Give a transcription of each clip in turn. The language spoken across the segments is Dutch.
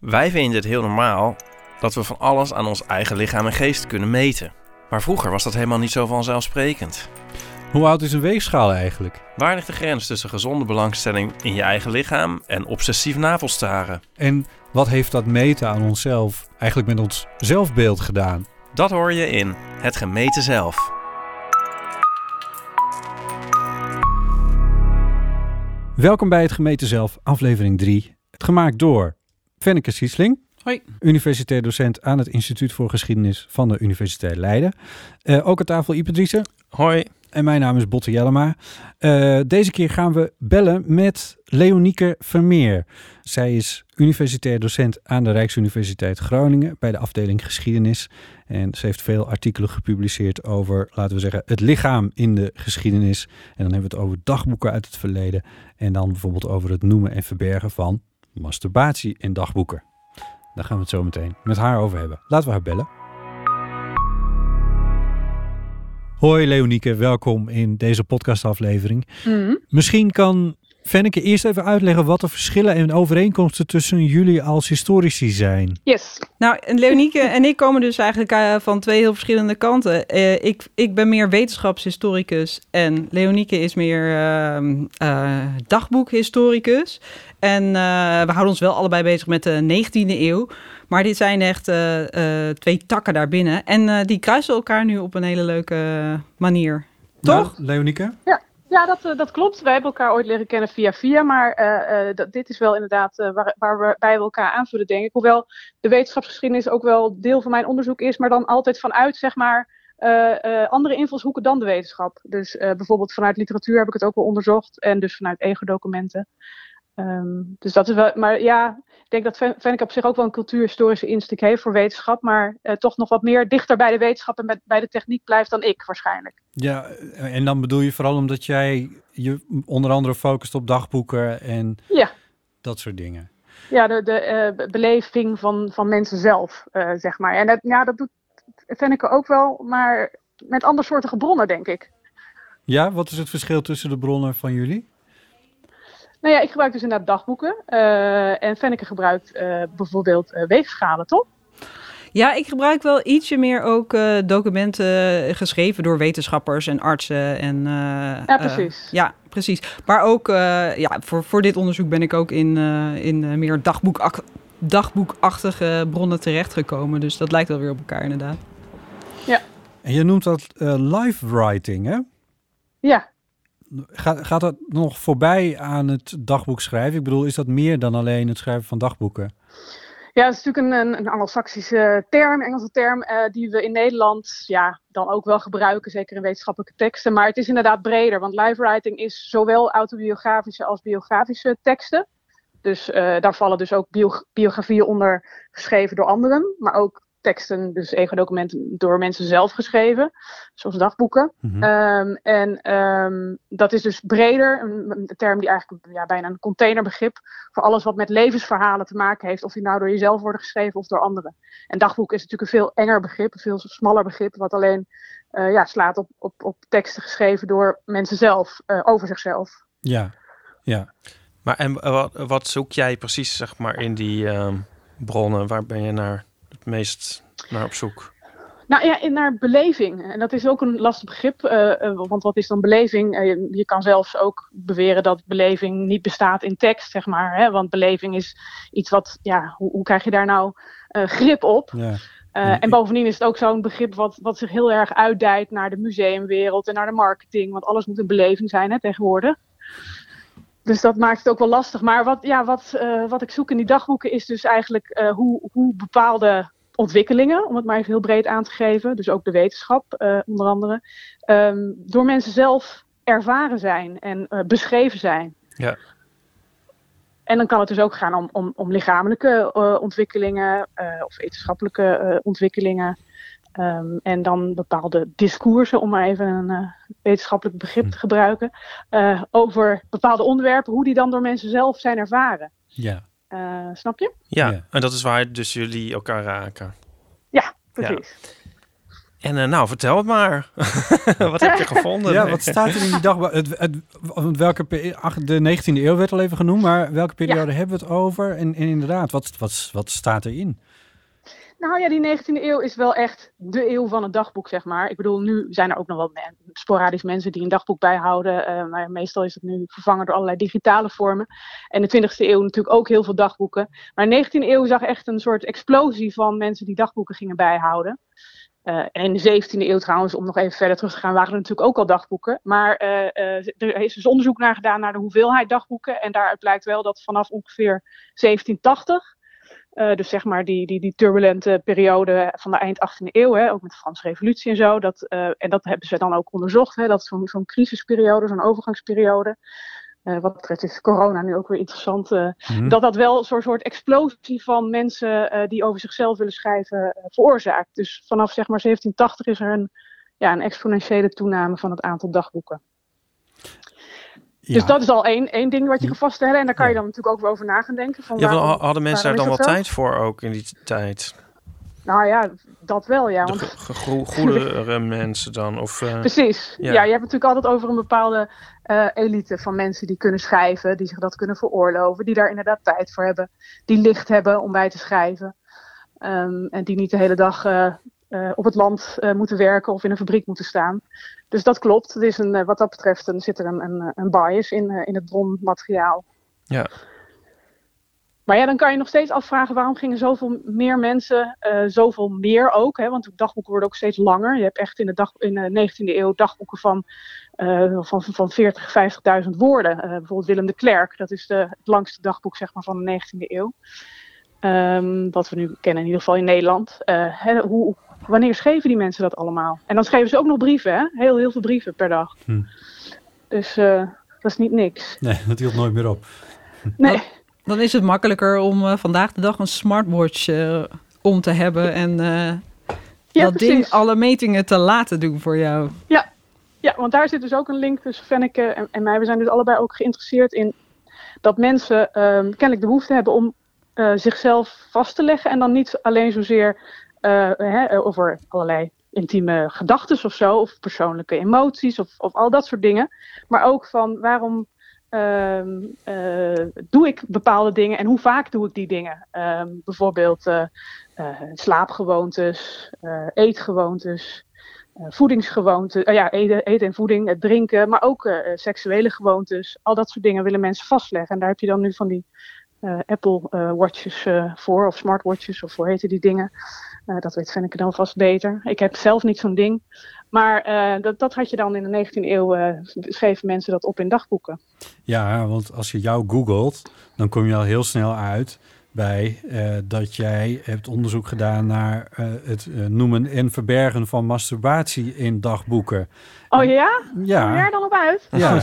Wij vinden het heel normaal dat we van alles aan ons eigen lichaam en geest kunnen meten. Maar vroeger was dat helemaal niet zo vanzelfsprekend. Hoe oud is een weegschaal eigenlijk? Waar ligt de grens tussen gezonde belangstelling in je eigen lichaam en obsessief navelstaren? En wat heeft dat meten aan onszelf eigenlijk met ons zelfbeeld gedaan? Dat hoor je in Het Gemeten Zelf. Welkom bij het Gemeten Zelf, aflevering 3. Gemaakt door Fenneke Siesling. Hoi. Universitair docent aan het Instituut voor Geschiedenis van de Universiteit Leiden. Eh, ook aan tafel Ipe Driessen. Hoi. En mijn naam is Botte Jellema. Eh, deze keer gaan we bellen met Leonieke Vermeer. Zij is universitair docent aan de Rijksuniversiteit Groningen bij de afdeling Geschiedenis. En ze heeft veel artikelen gepubliceerd over, laten we zeggen, het lichaam in de geschiedenis. En dan hebben we het over dagboeken uit het verleden. En dan bijvoorbeeld over het noemen en verbergen van masturbatie in dagboeken. Daar gaan we het zo meteen met haar over hebben. Laten we haar bellen. Hoi Leonieke, welkom in deze podcastaflevering. Mhm. Misschien kan Fenneke eerst even uitleggen wat de verschillen en overeenkomsten tussen jullie als historici zijn. Yes. Nou, Leonieke en ik komen dus eigenlijk eh, van twee heel verschillende kanten. Eh, ik, ik ben meer wetenschapshistoricus en Leonieke is meer ehm, eh, dagboekhistoricus. En eh, we houden ons wel allebei bezig met de 19e eeuw. Maar dit zijn echt eh, eh, twee takken daarbinnen. En eh, die kruisen elkaar nu op een hele leuke manier. Toch? Ja, Leonieke? Ja, dat, eh, dat klopt. Wij hebben elkaar ooit leren kennen via via. Maar dat, dit is wel inderdaad eh, waar, waar we bij elkaar aanvullen, denk ik. Hoewel de wetenschapsgeschiedenis ook wel deel van mijn onderzoek is. Maar dan altijd vanuit, zeg maar, eh, andere invalshoeken dan de wetenschap. Dus bijvoorbeeld vanuit literatuur heb ik het ook wel onderzocht. En dus vanuit ego-documenten. Ehm, dus dat is wel... Maar ja, ik denk dat Fenneke op zich ook wel een cultuurhistorische insteek heeft voor wetenschap. Maar eh, toch nog wat meer dichter bij de wetenschap en met, bij de techniek blijft dan ik waarschijnlijk. Ja, en dan bedoel je vooral omdat jij je onder andere focust op dagboeken en Ja. dat soort dingen. Ja, de, de eh, be- beleving van, van mensen zelf, eh, zeg maar. En dat, ja, dat doet Fenneke ook wel, maar met andersoortige bronnen, denk ik. Ja, wat is het verschil tussen de bronnen van jullie? Nou ja, ik gebruik dus inderdaad dagboeken. eh, en Fenneke gebruikt eh, bijvoorbeeld eh, weegschalen, toch? Ja, ik gebruik wel ietsje meer ook eh, documenten geschreven door wetenschappers en artsen. En, eh, Ja, precies. ja, precies. Maar ook eh, ja, voor, voor dit onderzoek ben ik ook in, eh, in meer dagboek, dagboekachtige bronnen terechtgekomen. Dus dat lijkt wel weer op elkaar inderdaad. En je noemt dat eh, live writing, hè? Ja, Gaat, gaat dat nog voorbij aan het dagboek schrijven? Ik bedoel, is dat meer dan alleen het schrijven van dagboeken? ja dat is natuurlijk een, een, een term, Engelse term, eh, die we in Nederland ja, dan ook wel gebruiken, zeker in wetenschappelijke teksten. Maar het is inderdaad breder, want live writing is zowel autobiografische als biografische teksten. Dus eh, daar vallen dus ook bio- biografieën onder geschreven door anderen, maar ook teksten, dus ego-documenten door mensen zelf geschreven, zoals dagboeken. Mhm. Ehm, en ehm, dat is dus breder, een, een term die eigenlijk ja, bijna een containerbegrip voor alles wat met levensverhalen te maken heeft, of die nou door jezelf worden geschreven of door anderen. En dagboek is natuurlijk een veel enger begrip, een veel smaller begrip, wat alleen eh, ja, slaat op, op, op teksten geschreven door mensen zelf, eh, over zichzelf. Ja, ja. Maar en wat, wat zoek jij precies zeg maar, in die ehm, bronnen? Waar ben je naar het meest naar op zoek? Nou ja, in naar beleving. En dat is ook een lastig begrip. eh, eh, want wat is dan beleving? Eh, je, kan zelfs ook beweren dat beleving niet bestaat in tekst, zeg maar. Hè? Want beleving is iets wat, ja, hoe, hoe krijg je daar nou eh, grip op? ja. Eh, en bovendien is het ook zo'n begrip wat, wat zich heel erg uitdijt naar de museumwereld en naar de marketing. Want alles moet een beleving zijn hè, tegenwoordig. Dus dat maakt het ook wel lastig. Maar wat, ja, wat, eh, wat ik zoek in die dagboeken is dus eigenlijk eh, hoe, hoe bepaalde ontwikkelingen, om het maar even heel breed aan te geven, dus ook de wetenschap eh, onder andere, ehm, door mensen zelf ervaren zijn en beschreven zijn. Ja. En dan kan het dus ook gaan om, om, om lichamelijke ontwikkelingen of wetenschappelijke ontwikkelingen. Ehm, en dan bepaalde discoursen, om maar even een eh, wetenschappelijk begrip te gebruiken, eh, over bepaalde onderwerpen, hoe die dan door mensen zelf zijn ervaren. ja. Eh, snap je? Ja, Ja. en dat is waar dus jullie elkaar raken. Ja, precies. En eh, nou, vertel het maar. wat heb je gevonden? Ja, wat staat er in die dagboek? Het, het, welke, ach, de 19e eeuw werd al even genoemd, maar welke periode hebben we het over? En, en inderdaad, wat, wat, wat staat erin? Nou ja, die 19e eeuw is wel echt de eeuw van het dagboek, zeg maar. Ik bedoel, nu zijn er ook nog wel sporadisch mensen die een dagboek bijhouden. eh, maar meestal is het nu vervangen door allerlei digitale vormen. En de 20e eeuw natuurlijk ook heel veel dagboeken. Maar de 19e eeuw zag echt een soort explosie van mensen die dagboeken gingen bijhouden. Eh, en in de 17e eeuw trouwens, om nog even verder terug te gaan, waren er natuurlijk ook al dagboeken. Maar eh, er is dus onderzoek naar gedaan naar de hoeveelheid dagboeken. En daaruit blijkt wel dat vanaf ongeveer 1780 eh, dus zeg maar die, die, die turbulente periode van de eind 18e eeuw, hè, ook met de Franse Revolutie en zo. Dat, eh, en dat hebben ze dan ook onderzocht, hè, dat zo'n zo'n crisisperiode, zo'n overgangsperiode. eh, wat betreft is corona nu ook weer interessant. eh, Hm? Dat dat wel zo'n soort explosie van mensen die over zichzelf willen schrijven veroorzaakt. Dus vanaf zeg maar 1780 is er een, ja, een exponentiële toename van het aantal dagboeken. Ja. Dus dat is al één, één ding wat je Hm. kan vaststellen. En daar kan je Ja. dan natuurlijk ook weer over na gaan denken. Van Ja, wel, waarom- hadden mensen daar dan wel tijd voor ook in die tijd? Nou ja, dat wel, ja. Want goedere mensen dan? Of, eh, Precies. Ja. Ja. je hebt natuurlijk altijd over een bepaalde eh, elite van mensen die kunnen schrijven, die zich dat kunnen veroorloven, die daar inderdaad tijd voor hebben, die licht hebben om bij te schrijven. Ehm, en die niet de hele dag eh, eh, op het land eh, moeten werken of in een fabriek moeten staan. Dus dat klopt. Het is een, eh, wat dat betreft een, zit er een, een, een bias in, in het bronmateriaal. Ja. Maar ja, dan kan je nog steeds afvragen waarom gingen zoveel meer mensen, zoveel meer ook. Hè? Want dagboeken worden ook steeds langer. Je hebt echt in de, dag, in de 19e eeuw dagboeken van, eh van, van 40, 50.000 woorden. Bijvoorbeeld Willem de Klerk, dat is de, het langste dagboek zeg maar, van de 19e eeuw. Ehm, wat we nu kennen, in ieder geval in Nederland. Hè, hoe, wanneer schreven die mensen dat allemaal? En dan schreven ze ook nog brieven, hè? Heel, heel veel brieven per dag. Hm. Dus eh, dat is niet niks. Nee, dat hield nooit meer op. Nee. Dan is het makkelijker om eh, vandaag de dag een smartwatch eh, om te hebben en eh, Ja, dat ding alle metingen te laten doen voor jou. Ja, want daar zit dus ook een link tussen Fenneke en, en mij. We zijn dus allebei ook geïnteresseerd in dat mensen ehm, kennelijk de behoefte hebben om eh, zichzelf vast te leggen. En dan niet alleen zozeer hè, over allerlei intieme gedachten of zo, of persoonlijke emoties of, of al dat soort dingen. Maar ook van waarom ehm, eh, doe ik bepaalde dingen en hoe vaak doe ik die dingen. Ehm, bijvoorbeeld eh, eh, slaapgewoontes, eh, eetgewoontes eh, voedingsgewoonten, eh, ja, eten, eten en voeding, het drinken, maar ook eh, eh, seksuele gewoontes. Al dat soort dingen willen mensen vastleggen. En daar heb je dan nu van die eh, Apple eh, Watches eh, voor, of smartwatches, of hoe heten die dingen. Eh, dat weet Fenneke dan vast beter. Ik heb zelf niet zo'n ding. Maar eh, dat, dat had je dan in de 19e eeuw, eh, schreven mensen dat op in dagboeken. Ja, want als je jou googelt, dan kom je al heel snel uit bij eh, dat jij hebt onderzoek gedaan naar eh, het eh, noemen en verbergen van masturbatie in dagboeken. Oh ja? Kom je Ja, daar dan op uit? ja.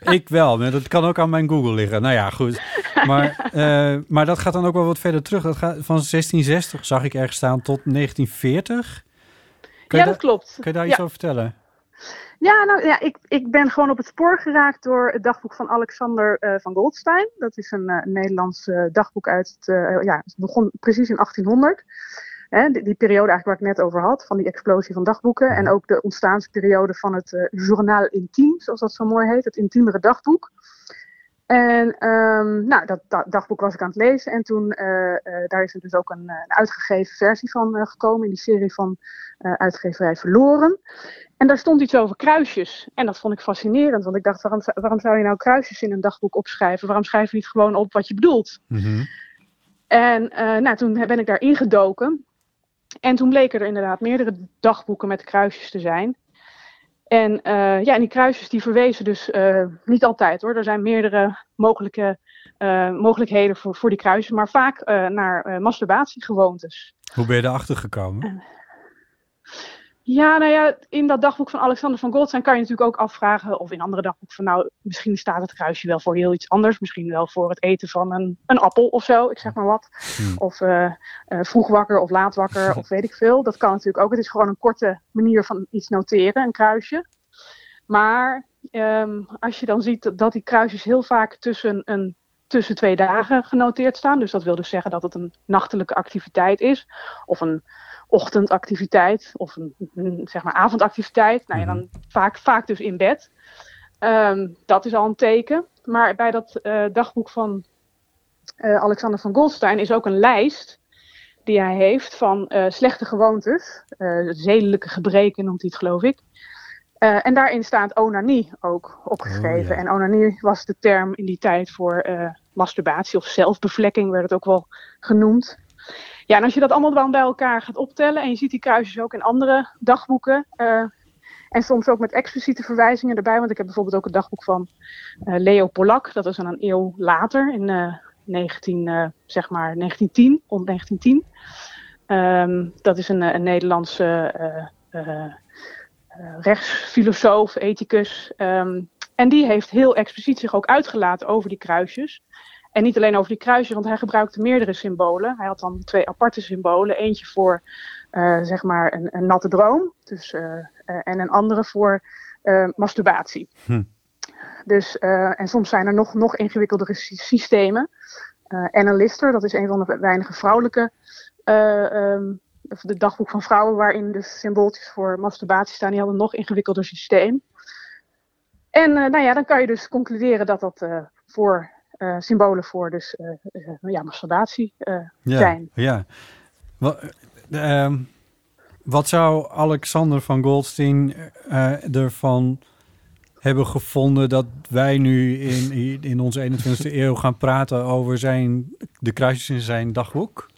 ik wel, maar dat kan ook aan mijn Google liggen. Nou ja, goed. Maar, eh, maar dat gaat dan ook wel wat verder terug. Dat gaat van 1660 zag ik ergens staan tot 1940. Kan ja, dat da- klopt. kan je daar iets over vertellen? Ja, nou ja, ik, ik ben gewoon op het spoor geraakt door het dagboek van Alexander eh, van Goldstein. Dat is een, eh, Nederlands dagboek uit het, ja, het begon precies in 1800. Hè, die, die periode eigenlijk waar ik net over had, van die explosie van dagboeken. En ook de ontstaansperiode van het journaal intiem, zoals dat zo mooi heet, het intiemere dagboek. En ehm, nou, dat, da- dagboek was ik aan het lezen en toen, eh, eh, daar is er dus ook een, eh, een uitgegeven versie van gekomen in die serie van uitgeverij Verloren. En daar stond iets over kruisjes. En dat vond ik fascinerend, want ik dacht, waarom, zou- waarom zou je nou kruisjes in een dagboek opschrijven? Waarom schrijf je niet gewoon op wat je bedoelt? Mhm. En nou, toen ben ik daar ingedoken. En toen bleken er inderdaad meerdere dagboeken met kruisjes te zijn. En eh, ja, en die kruisjes die verwezen dus eh, niet altijd hoor. Er zijn meerdere mogelijke, eh, mogelijkheden voor, voor die kruisjes, maar vaak naar masturbatiegewoontes. Hoe ben je erachter gekomen? Ja, nou ja, in dat dagboek van Alexander van Goldstein kan je natuurlijk ook afvragen, of in andere dagboeken van nou, misschien staat het kruisje wel voor heel iets anders. Misschien wel voor het eten van een, een appel of zo, ik zeg maar wat. Hmm. Of eh, eh, vroeg wakker of laat wakker of weet ik veel. Dat kan natuurlijk ook. Het is gewoon een korte manier van iets noteren, een kruisje. Maar ehm, als je dan ziet dat, dat die kruisjes heel vaak tussen, een, tussen twee dagen genoteerd staan. Dus dat wil dus zeggen dat het een nachtelijke activiteit is. Of een, ochtendactiviteit of een, een, zeg maar avondactiviteit. Nou ja, dan vaak, vaak dus in bed. Ehm, dat is al een teken. Maar bij dat eh, dagboek van eh, Alexander van Goldstein is ook een lijst die hij heeft van eh, slechte gewoontes. zedelijke gebreken noemt hij het, geloof ik. en daarin staat onanie ook opgeschreven. Oh, ja. En onanie was de term in die tijd voor masturbatie of zelfbevlekking, werd het ook wel genoemd. Ja, en als je dat allemaal dan bij elkaar gaat optellen en je ziet die kruisjes ook in andere dagboeken. eh, en soms ook met expliciete verwijzingen erbij. Want ik heb bijvoorbeeld ook het dagboek van eh, Leo Polak. Dat is dan een eeuw later, in eh 19, eh, zeg maar 1910, rond 1910. Ehm, dat is een, een Nederlandse rechtsfilosoof, ethicus. Ehm, en die heeft heel expliciet zich ook uitgelaten over die kruisjes. En niet alleen over die kruisjes, want hij gebruikte meerdere symbolen. Hij had dan twee aparte symbolen. Eentje voor eh, zeg maar een, een natte droom. Dus, eh, eh, en een andere voor masturbatie. Hm. Dus, en soms zijn er nog, nog ingewikkeldere sy- systemen. Anna Lister, dat is een van de weinige vrouwelijke of de dagboek van vrouwen, waarin dus symbooltjes voor masturbatie staan. Die hadden een nog ingewikkelder systeem. En nou ja, dan kan je dus concluderen dat dat voor symbolen voor dus eh, eh, ja, masturbatie eh, Ja, zijn. ja. Wat, eh, ehm, wat zou Alexander van Goldstein eh, ervan hebben gevonden dat wij nu in, in onze 21e eeuw gaan praten over zijn, de kruisjes in zijn dagboek?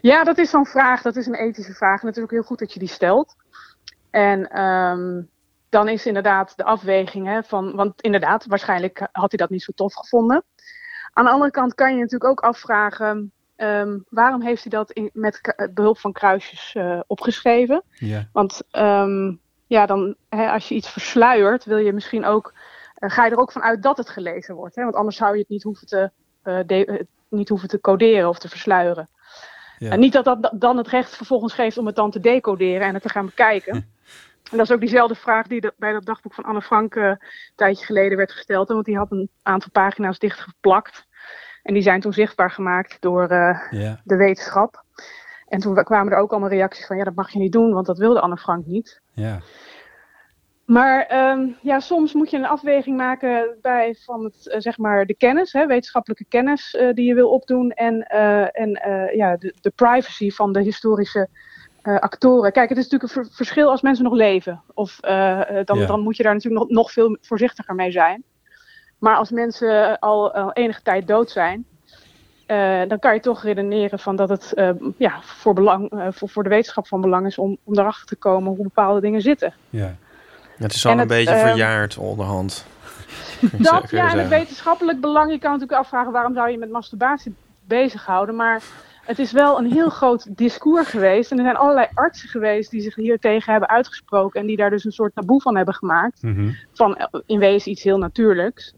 Ja, dat is zo'n vraag. Dat is een ethische vraag. En het is ook heel goed dat je die stelt. En ehm, dan is inderdaad de afweging hè, van... Want inderdaad, waarschijnlijk had hij dat niet zo tof gevonden. Aan de andere kant kan je natuurlijk ook afvragen... ehm, waarom heeft hij dat in, met behulp van kruisjes eh, opgeschreven? Ja, Want ehm, ja, dan, hè, als je iets versluiert, wil je misschien ook, eh, ga je er ook van uit dat het gelezen wordt. Hè? Want anders zou je het niet hoeven te, eh, de- niet hoeven te coderen of te versluieren. Ja. En niet dat dat dan het recht vervolgens geeft om het dan te decoderen en het te gaan bekijken. En dat is ook diezelfde vraag die de- bij dat dagboek van Anne Frank eh, een tijdje geleden werd gesteld. Want die had een aantal pagina's dichtgeplakt. En die zijn toen zichtbaar gemaakt door eh, ja, de wetenschap. En toen kwamen er ook allemaal reacties van, ja, dat mag je niet doen, want dat wilde Anne Frank niet. ja. Maar ehm, ja, soms moet je een afweging maken bij van het, eh, zeg maar de kennis, hè, wetenschappelijke kennis die je wil opdoen en, en ja, de, de privacy van de historische eh, actoren. Kijk, het is natuurlijk een ver- verschil als mensen nog leven. Of eh, eh, dan, Ja. dan moet je daar natuurlijk nog, nog veel voorzichtiger mee zijn. Maar als mensen al, al enige tijd dood zijn, eh, dan kan je toch redeneren van dat het eh, ja, voor, belang, eh, voor, voor de wetenschap van belang is om, om erachter te komen hoe bepaalde dingen zitten. ja. Het is al En een het, beetje ehm, verjaard onderhand. Dat, ja, en het wetenschappelijk belang. Je kan natuurlijk afvragen waarom zou je met masturbatie bezighouden. Maar het is wel een heel groot discours geweest. En er zijn allerlei artsen geweest die zich hier tegen hebben uitgesproken. En die daar dus een soort taboe van hebben gemaakt. Mhm. Van eh, in wezen iets heel natuurlijks.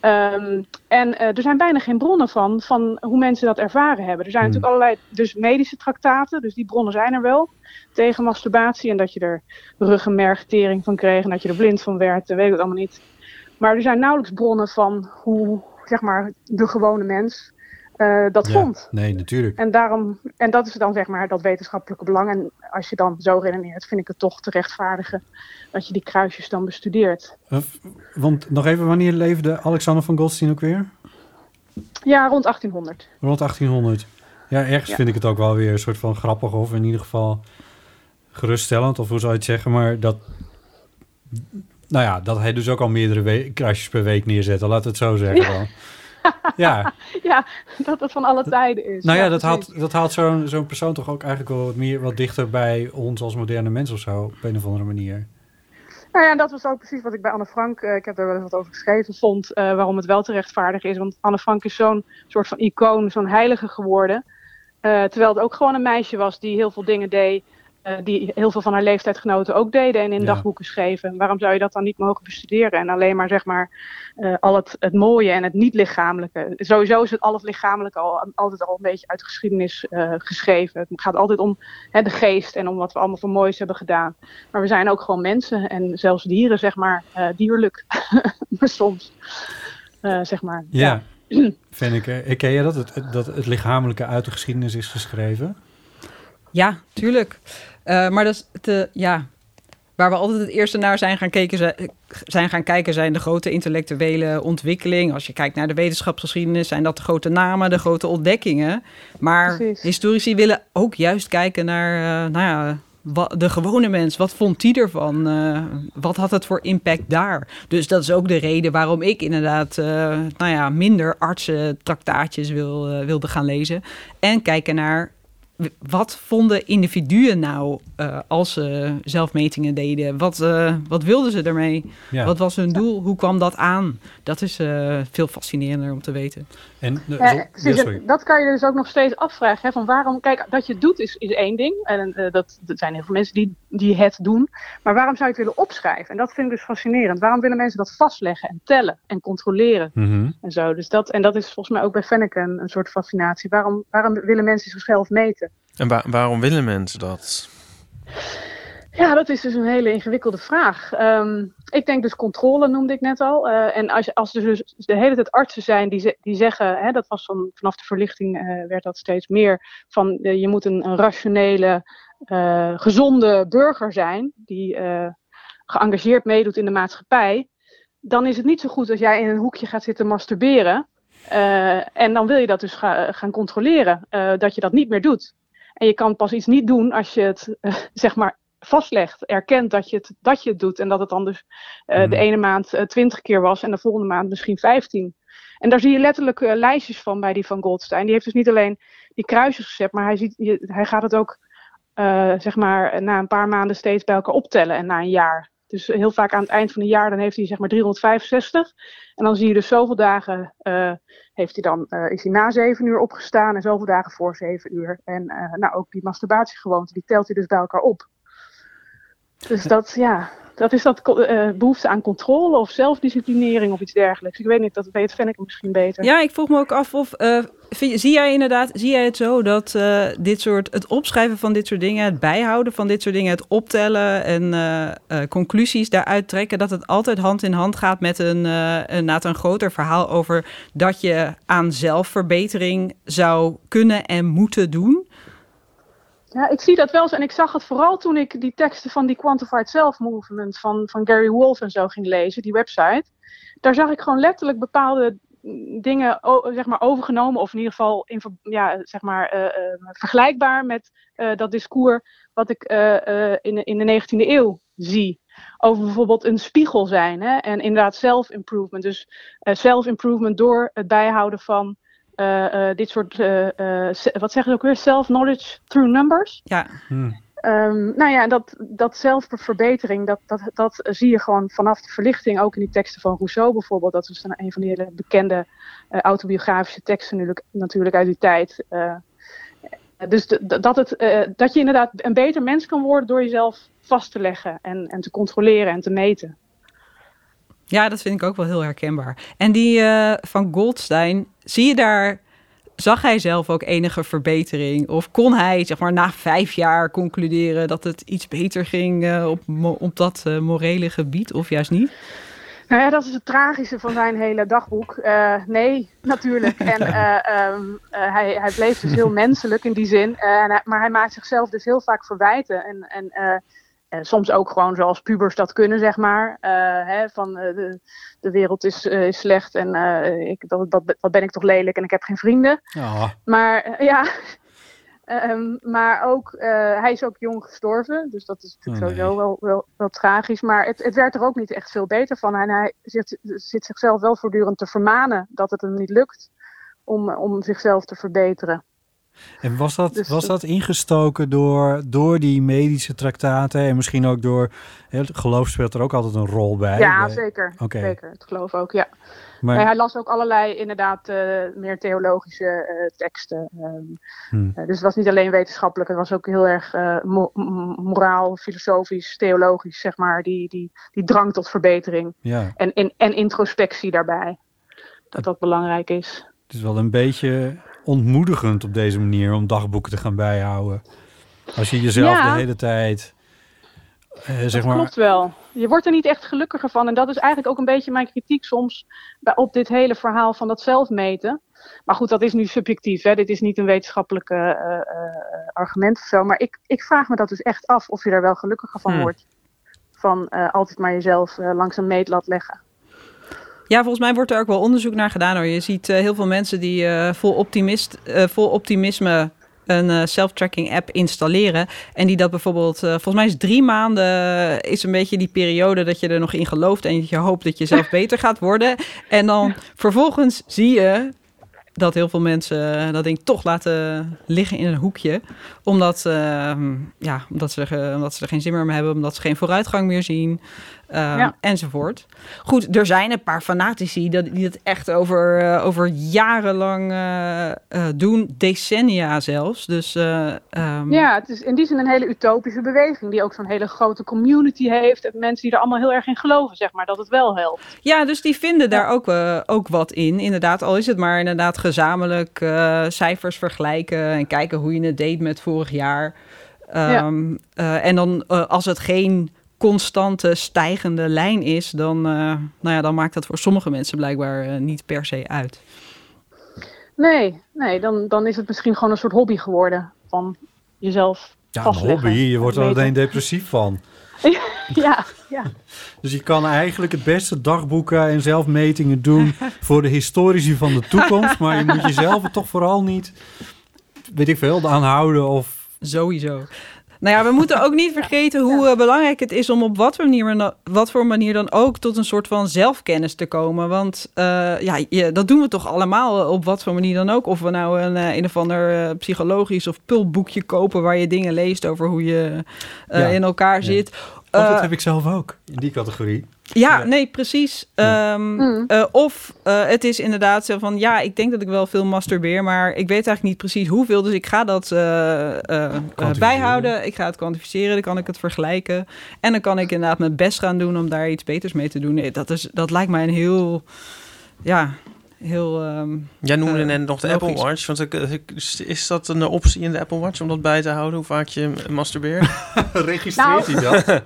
Ehm, en eh, er zijn bijna geen bronnen van, van hoe mensen dat ervaren hebben. Er zijn Hmm. natuurlijk allerlei dus medische traktaten, dus die bronnen zijn er wel tegen masturbatie. En dat je er ruggenmergtering van kreeg en dat je er blind van werd, en weet ik het allemaal niet. Maar er zijn nauwelijks bronnen van hoe, zeg maar, de gewone mens eh, dat Ja. vond. Nee, natuurlijk. En, daarom, en dat is dan zeg maar dat wetenschappelijke belang. En als je dan zo redeneert, vind ik het toch te rechtvaardigen dat je die kruisjes dan bestudeert. Eh, Want nog even, wanneer leefde Alexander van Goldstein ook weer? Ja, rond 1800. Rond 1800. Ja, ergens Ja. vind ik het ook wel weer een soort van grappig of in ieder geval geruststellend, of hoe zou je het zeggen, maar dat, nou ja, dat hij dus ook al meerdere kruisjes per week neerzette, laat het zo zeggen dan. Ja, Ja, dat het van alle tijden is. nou ja, dat haalt, dat haalt zo'n zo'n persoon toch ook eigenlijk wel wat meer, wat dichter bij ons als moderne mens of zo, op een of andere manier. Nou ja, dat was ook precies wat ik bij Anne Frank, eh, ik heb er wel eens wat over geschreven, vond. eh, waarom het wel te rechtvaardigen is. Want Anne Frank is zo'n soort van icoon, zo'n heilige geworden. Eh, terwijl het ook gewoon een meisje was die heel veel dingen deed. Eh, die heel veel van haar leeftijdgenoten ook deden en in Ja. dagboeken schreven. Waarom zou je dat dan niet mogen bestuderen? En alleen maar zeg maar eh, al het, het mooie en het niet-lichamelijke. Sowieso is het al het lichamelijke al, altijd al een beetje uit de geschiedenis eh, geschreven. Het gaat altijd om hè, de geest en om wat we allemaal voor moois hebben gedaan. Maar we zijn ook gewoon mensen en zelfs dieren, zeg maar, dierlijk. maar soms, zeg maar. Ja, vind ik. Ken je dat, het, dat het lichamelijke uit de geschiedenis is geschreven? Ja, tuurlijk. Uh, maar dat is te, ja, waar we altijd het eerste naar zijn gaan, kijken, zijn gaan kijken, zijn de grote intellectuele ontwikkeling. Als je kijkt naar de wetenschapsgeschiedenis, zijn dat de grote namen, de grote ontdekkingen. Maar Precies. historici willen ook juist kijken naar, uh, nou ja, de gewone mens, wat vond die ervan? Uh, wat had het voor impact daar? Dus dat is ook de reden waarom ik inderdaad uh, nou ja, minder artsen traktaatjes wil, uh, wilde gaan lezen. En kijken naar wat vonden individuen nou uh, als ze zelfmetingen deden? Wat, uh, wat wilden ze ermee? Ja. Wat was hun doel? Hoe kwam dat aan? Dat is uh, veel fascinerender om te weten. En, ja, ja, dat kan je dus ook nog steeds afvragen. Hè, van waarom, kijk, dat je het doet is, is één ding. En dat, dat zijn heel veel mensen die, die het doen. Maar waarom zou je het willen opschrijven? En dat vind ik dus fascinerend. Waarom willen mensen dat vastleggen en tellen en controleren? Mm -hmm. En zo. Dus dat, en dat is volgens mij ook bij Fenneke een, een soort fascinatie. Waarom, waarom willen mensen zichzelf meten? En waarom willen mensen dat? Ja, dat is dus een hele ingewikkelde vraag. Um, ik denk dus controle noemde ik net al. Uh, en als, als er dus de hele tijd artsen zijn die, die zeggen, hè, dat was van, vanaf de verlichting uh, werd dat steeds meer, van uh, je moet een, rationele, gezonde burger zijn die geëngageerd meedoet in de maatschappij. Dan is het niet zo goed als jij in een hoekje gaat zitten masturberen. en dan wil je dat dus ga, gaan controleren, dat je dat niet meer doet. En je kan pas iets niet doen als je het, uh, zeg maar, vastlegt, erkent dat je het, dat je het doet. En dat het dan dus uh, de ene maand uh, twintig keer was en de volgende maand misschien vijftien. En daar zie je letterlijk lijstjes van bij die van Goldstein. Die heeft dus niet alleen die kruisjes gezet, maar hij, ziet, je, hij gaat het ook, zeg maar, na een paar maanden steeds bij elkaar optellen en na een jaar. Dus heel vaak aan het eind van het jaar, dan heeft hij zeg maar 365. En dan zie je dus zoveel dagen, uh, heeft hij dan, uh, is hij na zeven uur opgestaan en zoveel dagen voor zeven uur. En uh, nou, ook die masturbatiegewoonte, die telt hij dus bij elkaar op. Dus dat, ja, dat is dat uh, behoefte aan controle of zelfdisciplinering of iets dergelijks. Ik weet niet, dat weet Fenneke misschien beter. Ja, ik vroeg me ook af of, uh, zie jij inderdaad, zie jij het zo dat uh, dit soort, het opschrijven van dit soort dingen, het bijhouden van dit soort dingen, het optellen en conclusies daaruit trekken, dat het altijd hand in hand gaat met een, een, een groter verhaal over dat je aan zelfverbetering zou kunnen en moeten doen? Ja, ik zie dat wel eens en ik zag het vooral toen ik die teksten van die Quantified Self Movement van, van Gary Wolf en zo ging lezen, die website. Daar zag ik gewoon letterlijk bepaalde dingen zeg maar, overgenomen, of in ieder geval in, ja, zeg maar, uh, uh, vergelijkbaar met uh, dat discours wat ik in, in de 19e eeuw zie. Over bijvoorbeeld een spiegel zijn hè? en inderdaad self-improvement. Dus self-improvement door het bijhouden van dit soort, uh, wat zeggen ze ook weer, self-knowledge through numbers. Ja. Hmm. Um, nou ja, dat, dat zelfverbetering, dat, dat, dat zie je gewoon vanaf de verlichting, ook in die teksten van Rousseau bijvoorbeeld. Dat is dan een van die hele bekende autobiografische teksten natuurlijk, natuurlijk uit die tijd. dus de, dat, het, dat je inderdaad een beter mens kan worden door jezelf vast te leggen en, en te controleren en te meten. Ja, dat vind ik ook wel heel herkenbaar. En die uh, van Goldstein, zie je daar, zag hij zelf ook enige verbetering? Of kon hij, zeg maar, na vijf jaar concluderen dat het iets beter ging uh, op, op dat uh, morele gebied, of juist niet? Nou ja, dat is het tragische van zijn hele dagboek. Uh, nee, natuurlijk. En uh, um, uh, hij, hij bleef dus heel menselijk in die zin. Hij, maar hij maakt zichzelf dus heel vaak verwijten. En, en en soms ook gewoon zoals pubers dat kunnen, zeg maar. Uh, hè, van uh, de, de, wereld is, uh, is slecht en ik, dat, dat, ben ik toch lelijk en ik heb geen vrienden. Oh. Maar ja, um, maar ook, hij is ook jong gestorven. Dus dat is natuurlijk oh, nee. sowieso wel, wel, wel, tragisch. Maar het, het werd er ook niet echt veel beter van. En hij zit, zit zichzelf wel voortdurend te vermanen dat het hem niet lukt om, om zichzelf te verbeteren. En was dat, dus, was dat ingestoken door, door die medische traktaten en misschien ook door, het geloof speelt er ook altijd een rol bij? Ja, bij, zeker. Okay. Zeker, het geloof ook, ja. Maar, hij las ook allerlei inderdaad uh, meer theologische uh, teksten. Um, hmm. uh, dus het was niet alleen wetenschappelijk, het was ook heel erg mo moraal, filosofisch, theologisch, zeg maar, die, die, die drang tot verbetering. Ja. En, en, en introspectie daarbij, dat dat belangrijk is. Het is wel een beetje ontmoedigend op deze manier om dagboeken te gaan bijhouden. Als je jezelf ja. de hele tijd eh, zeg Dat maar. klopt wel. Je wordt er niet echt gelukkiger van. En dat is eigenlijk ook een beetje mijn kritiek soms op dit hele verhaal van dat zelfmeten. Maar goed, dat is nu subjectief. Hè? Dit is niet een wetenschappelijke eh, eh, argument of zo. Maar ik, ik vraag me dat dus echt af of je er wel gelukkiger van Hmm. wordt. Van altijd maar jezelf langs een meetlat leggen. Ja, volgens mij wordt er ook wel onderzoek naar gedaan hoor. Je ziet eh, heel veel mensen die eh, vol, optimist, eh, vol optimisme een self-tracking app installeren. En die dat bijvoorbeeld, volgens mij is drie maanden is een beetje die periode dat je er nog in gelooft. En je hoopt dat je zelf beter gaat worden. En dan vervolgens zie je dat heel veel mensen dat ding toch laten liggen in een hoekje. Omdat, eh, ja, omdat, ze, er, omdat ze er geen zin meer mee hebben, omdat ze geen vooruitgang meer zien. Eh, Ja. Enzovoort. Goed, er zijn een paar fanatici dat, die het echt over, eh, over jarenlang eh, eh, doen, decennia zelfs. Dus eh, ehm, Ja, het is in die zin een hele utopische beweging. Die ook zo'n hele grote community heeft. En mensen die er allemaal heel erg in geloven, zeg maar. Dat het wel helpt. Ja, dus die vinden daar ook, ook wat in. Inderdaad, al is het maar inderdaad gezamenlijk cijfers vergelijken en kijken hoe je het deed met vorig jaar. Ehm, eh, en dan als het geen constante stijgende lijn is, dan, eh, nou ja, dan maakt dat voor sommige mensen blijkbaar eh, niet per se uit. Nee, nee dan, dan is het misschien gewoon een soort hobby geworden. Van jezelf Ja, een hobby. Je wordt er alleen depressief van. Ja, ja. Dus je kan eigenlijk het beste dagboeken en zelfmetingen doen voor de historici van de toekomst. Maar je moet jezelf er toch vooral niet, weet ik veel, aan houden of... Sowieso. Nou ja, we moeten ook niet vergeten hoe eh, belangrijk het is om op wat voor, manier, wat voor manier dan ook tot een soort van zelfkennis te komen. Want eh, ja, je, dat doen we toch allemaal eh, op wat voor manier dan ook. Of we nou een, eh, een of ander eh, psychologisch of pulpboekje kopen waar je dingen leest over hoe je eh, Ja. in elkaar Ja. zit. Of dat heb ik zelf ook, in die categorie. Ja, Ja. nee, precies. Ja. Ehm, Mm. eh, of eh, het is inderdaad zo van, ja, ik denk dat ik wel veel masturbeer, maar ik weet eigenlijk niet precies hoeveel. Dus ik ga dat eh, bijhouden. Ik ga het kwantificeren, dan kan ik het vergelijken. En dan kan ik inderdaad mijn best gaan doen om daar iets beters mee te doen. Nee, dat, is, dat lijkt mij een heel, ja, heel... ehm, Jij noemde Eh, net nog de logisch. Apple Watch. Want ik- is dat een optie in de Apple Watch om dat bij te houden? Hoe vaak je masturbeert? Registreert Nou. hij dat?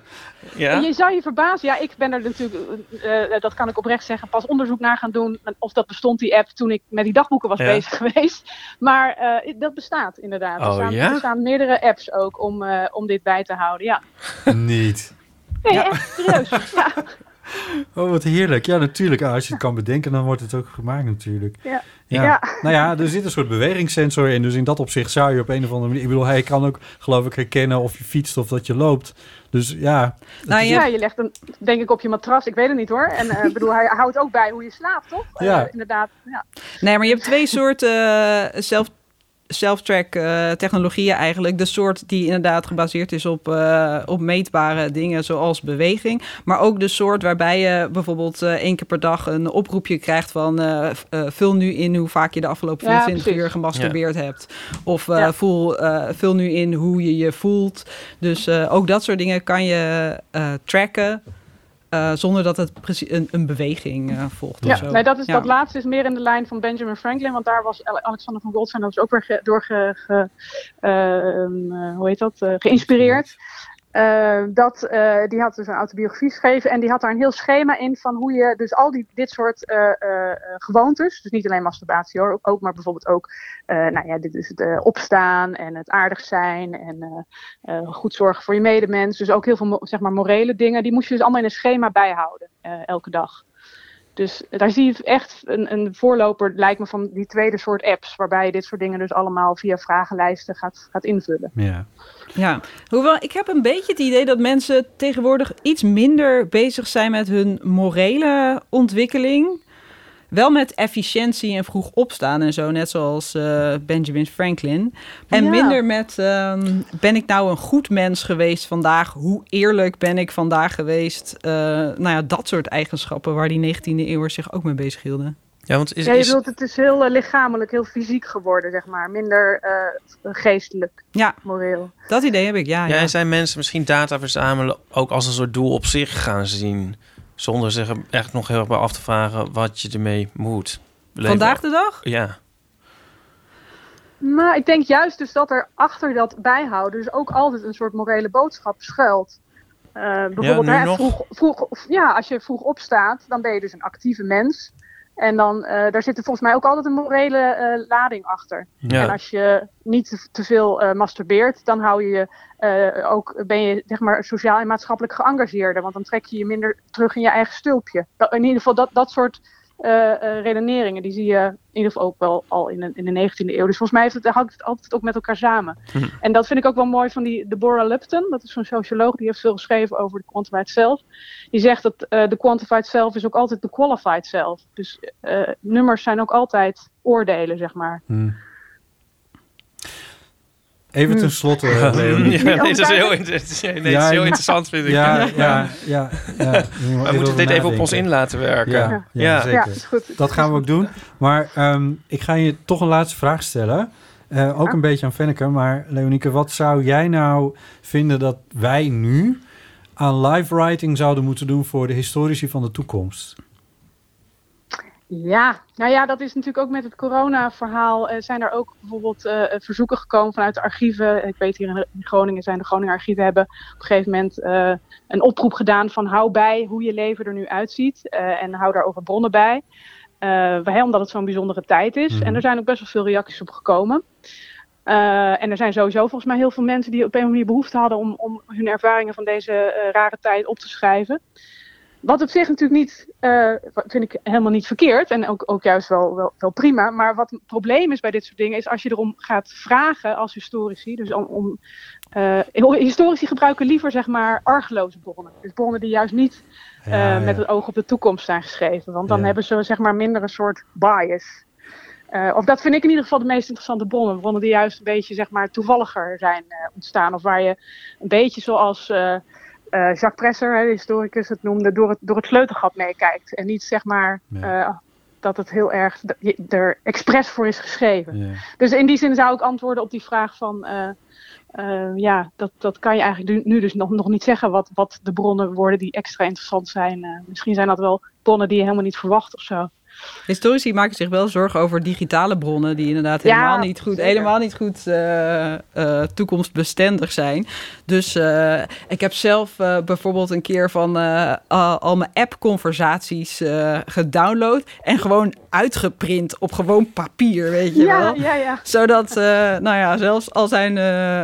ja? Je zou je verbazen. Ja, ik ben er natuurlijk, eh, eh, dat kan ik oprecht zeggen, pas onderzoek naar gaan doen. Of dat bestond, die app, toen ik met die dagboeken was Ja. bezig geweest. Maar eh, dat bestaat inderdaad. Oh, er, staan, ja? er staan meerdere apps ook om, eh, om dit bij te houden. Ja, Niet. nee, echt serieus. Ja. Oh, wat heerlijk. Ja, natuurlijk. Ah, Als je het kan bedenken, dan wordt het ook gemaakt natuurlijk. Ja. Ja. Ja. Nou ja, er zit een soort bewegingssensor in. Dus in dat opzicht zou je op een of andere manier... Ik bedoel, hij kan ook, geloof ik, herkennen of je fietst of dat je loopt. Dus ja... Nou, Ja, je legt hem denk ik op je matras. Ik weet het niet hoor. En eh, ik bedoel, hij houdt ook bij hoe je slaapt, toch? Eh, Ja. inderdaad. Ja. Nee, maar je hebt twee soorten eh, self, self-track eh, technologieën eigenlijk. De soort die inderdaad gebaseerd is op, eh, op meetbare dingen zoals beweging. Maar ook de soort waarbij je bijvoorbeeld eh, één keer per dag een oproepje krijgt van... eh, eh, vul nu in hoe vaak je de afgelopen Ja, 24 precies. uur gemasturbeerd hebt. Of eh, Ja. voel, eh, vul nu in hoe je je voelt. Dus eh, ook dat soort dingen kan je eh, tracken... eh, zonder dat het precies een, een beweging eh, volgt. Ja, of zo. nee, dat, is, Ja. dat laatste is meer in de lijn van Benjamin Franklin, want daar was Ale- Alexander van Goldstein dus ook weer ge- door ge, ge- eh, ehm, eh, hoe heet dat, eh, geïnspireerd. Eh, dat, eh, die had dus een autobiografie geschreven en die had daar een heel schema in van hoe je dus al die, dit soort eh, gewoontes, dus niet alleen masturbatie hoor, ook, maar bijvoorbeeld ook nou ja, dit is het opstaan en het aardig zijn en goed zorgen voor je medemens. Dus ook heel veel zeg maar, morele dingen, die moest je dus allemaal in een schema bijhouden elke dag. Dus daar zie je echt een, een voorloper, lijkt me, van die tweede soort apps. Waarbij je dit soort dingen dus allemaal via vragenlijsten gaat, gaat invullen. Ja. Ja, hoewel ik heb een beetje het idee dat mensen tegenwoordig iets minder bezig zijn met hun morele ontwikkeling. Wel met efficiëntie en vroeg opstaan en zo, net zoals eh, Benjamin Franklin. En Ja. minder met, ehm, ben ik nou een goed mens geweest vandaag? Hoe eerlijk ben ik vandaag geweest? Eh, nou ja, dat soort eigenschappen waar die 19e eeuw zich ook mee bezig hielden. Ja, want is, Ja, je bedoelt, het is heel eh, lichamelijk, heel fysiek geworden, zeg maar. Minder eh, geestelijk, Ja, moreel. dat idee heb ik, ja. ja, ja. en zijn mensen misschien data verzamelen ook als een soort doel op zich gaan zien? Zonder zich echt nog heel erg bij af te vragen wat je ermee moet. Leven- Vandaag de dag? Ja. Maar ik denk juist dus dat er achter dat bijhouden dus ook altijd een soort morele boodschap schuilt. Eh, bijvoorbeeld, nu hè, nog? vroeg, ja, als je vroeg opstaat, dan ben je dus een actieve mens. En dan, eh, daar zit er volgens mij ook altijd een morele eh, lading achter. En als je niet te, veel eh, masturbeert, dan hou je je ook, ben je zeg maar, sociaal en maatschappelijk geëngageerder. Want dan trek je je minder terug in je eigen stulpje. In ieder geval dat, dat soort redeneringen, die zie je in ieder geval ook wel al in de, in de 19e eeuw. Dus volgens mij heeft het, hangt het altijd ook met elkaar samen. Hm. En dat vind ik ook wel mooi van die Deborah Lupton. Dat is zo'n socioloog, die heeft veel geschreven over de quantified self. Die zegt dat eh, de quantified self is ook altijd de qualified self. Dus eh, nummers zijn ook altijd oordelen, zeg maar. Hmm. Even. Ja, nee, dat is heel, inter- het is- nee, het is heel interessant, vind ik. Ja, ja, ja. ja. We moeten dit even op ons in laten werken. Ja, ja, Ja. zeker. Ja, is goed. Dat gaan we ook doen. Maar ehm, ik ga je toch een laatste vraag stellen. Eh, ook Ja. een beetje aan Fenneke. Maar Leonieke, wat zou jij nou vinden dat wij nu aan live writing zouden moeten doen voor de historici van de toekomst? Ja, nou ja, dat is natuurlijk ook met het corona-verhaal. eh, zijn er ook bijvoorbeeld eh, verzoeken gekomen vanuit de archieven. Ik weet hier in in Groningen zijn de Groninger archieven hebben op een gegeven moment eh, een oproep gedaan van hou bij hoe je leven er nu uitziet en hou daar ook wat bronnen bij. Omdat het zo'n bijzondere tijd is. Mhm. En er zijn ook best wel veel reacties op gekomen. En er zijn sowieso volgens mij heel veel mensen die op een of andere manier behoefte hadden om, om hun ervaringen van deze rare tijd op te schrijven. Wat op zich natuurlijk niet, eh, vind ik helemaal niet verkeerd en ook, ook juist wel, wel, wel prima. Maar wat het probleem is bij dit soort dingen, is als je erom gaat vragen als historici. Dus om, om eh, historici gebruiken liever zeg maar argeloze bronnen. Dus bronnen die juist niet eh, Ja, met het oog op de toekomst zijn geschreven. Want dan Ja. hebben ze zeg maar minder een soort bias. Of dat vind ik in ieder geval de meest interessante bronnen. Bronnen die juist een beetje zeg maar, toevalliger zijn ontstaan. Of waar je een beetje zoals eh, Jacques Presser, hè, de historicus, het noemde, door het, door het sleutelgat meekijkt. En niet zeg maar eh, dat het heel erg er expres voor is geschreven. Ja. Dus in die zin zou ik antwoorden op die vraag van... eh, ja, dat, dat kan je eigenlijk nu, dus nog, nog niet zeggen wat, wat de bronnen worden die extra interessant zijn. Misschien zijn dat wel bronnen die je helemaal niet verwacht of zo. Historici maken zich wel zorgen over digitale bronnen die inderdaad Ja, helemaal niet goed, zeker. helemaal niet goed eh, eh, toekomstbestendig zijn. Dus eh, ik heb zelf bijvoorbeeld een keer van al, mijn app-conversaties gedownload en gewoon uitgeprint op gewoon papier, weet je wel. ja, ja. Zodat, nou ja, zelfs al zijn,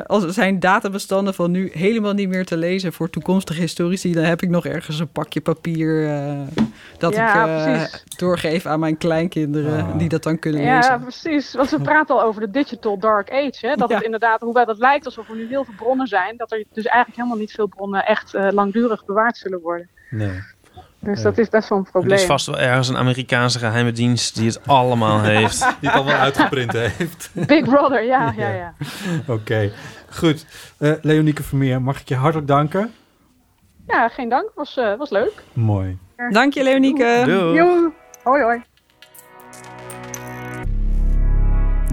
al zijn databestanden van nu helemaal niet meer te lezen voor toekomstige historici, dan heb ik nog ergens een pakje papier dat Ja, ik eh, aan mijn kleinkinderen, Ah. die dat dan kunnen Ja, lezen. precies. Want we praten al over de digital dark age. Hè? Dat Ja. het inderdaad, hoewel dat lijkt alsof er nu heel veel bronnen zijn, dat er dus eigenlijk helemaal niet veel bronnen echt eh, langdurig bewaard zullen worden. Nee. Dus Ja. dat is best wel een Er probleem. is vast wel ergens een Amerikaanse geheime dienst die het allemaal heeft. Die het al wel uitgeprint heeft. Big Brother, ja, ja, Ja. ja. Oké, goed. Eh Leonieke Vermeer, mag ik je hartelijk danken? Ja, geen dank. Was, eh, was leuk. Mooi. Dank je, Leonieke. Doei.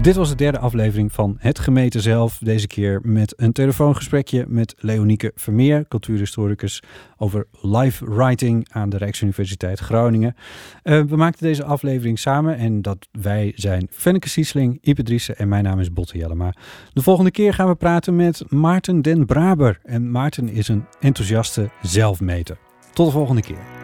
Dit was de derde aflevering van Het Gemeten Zelf. Deze keer met een telefoongesprekje met Leonieke Vermeer, cultuurhistoricus, over live writing aan de Rijksuniversiteit Groningen. Eh, we maakten deze aflevering samen en dat wij zijn Fenneke Siesling, Ipe Driessen en mijn naam is Botte Jellema. De volgende keer gaan we praten met Maarten den Braber. En Maarten is een enthousiaste zelfmeter. Tot de volgende keer.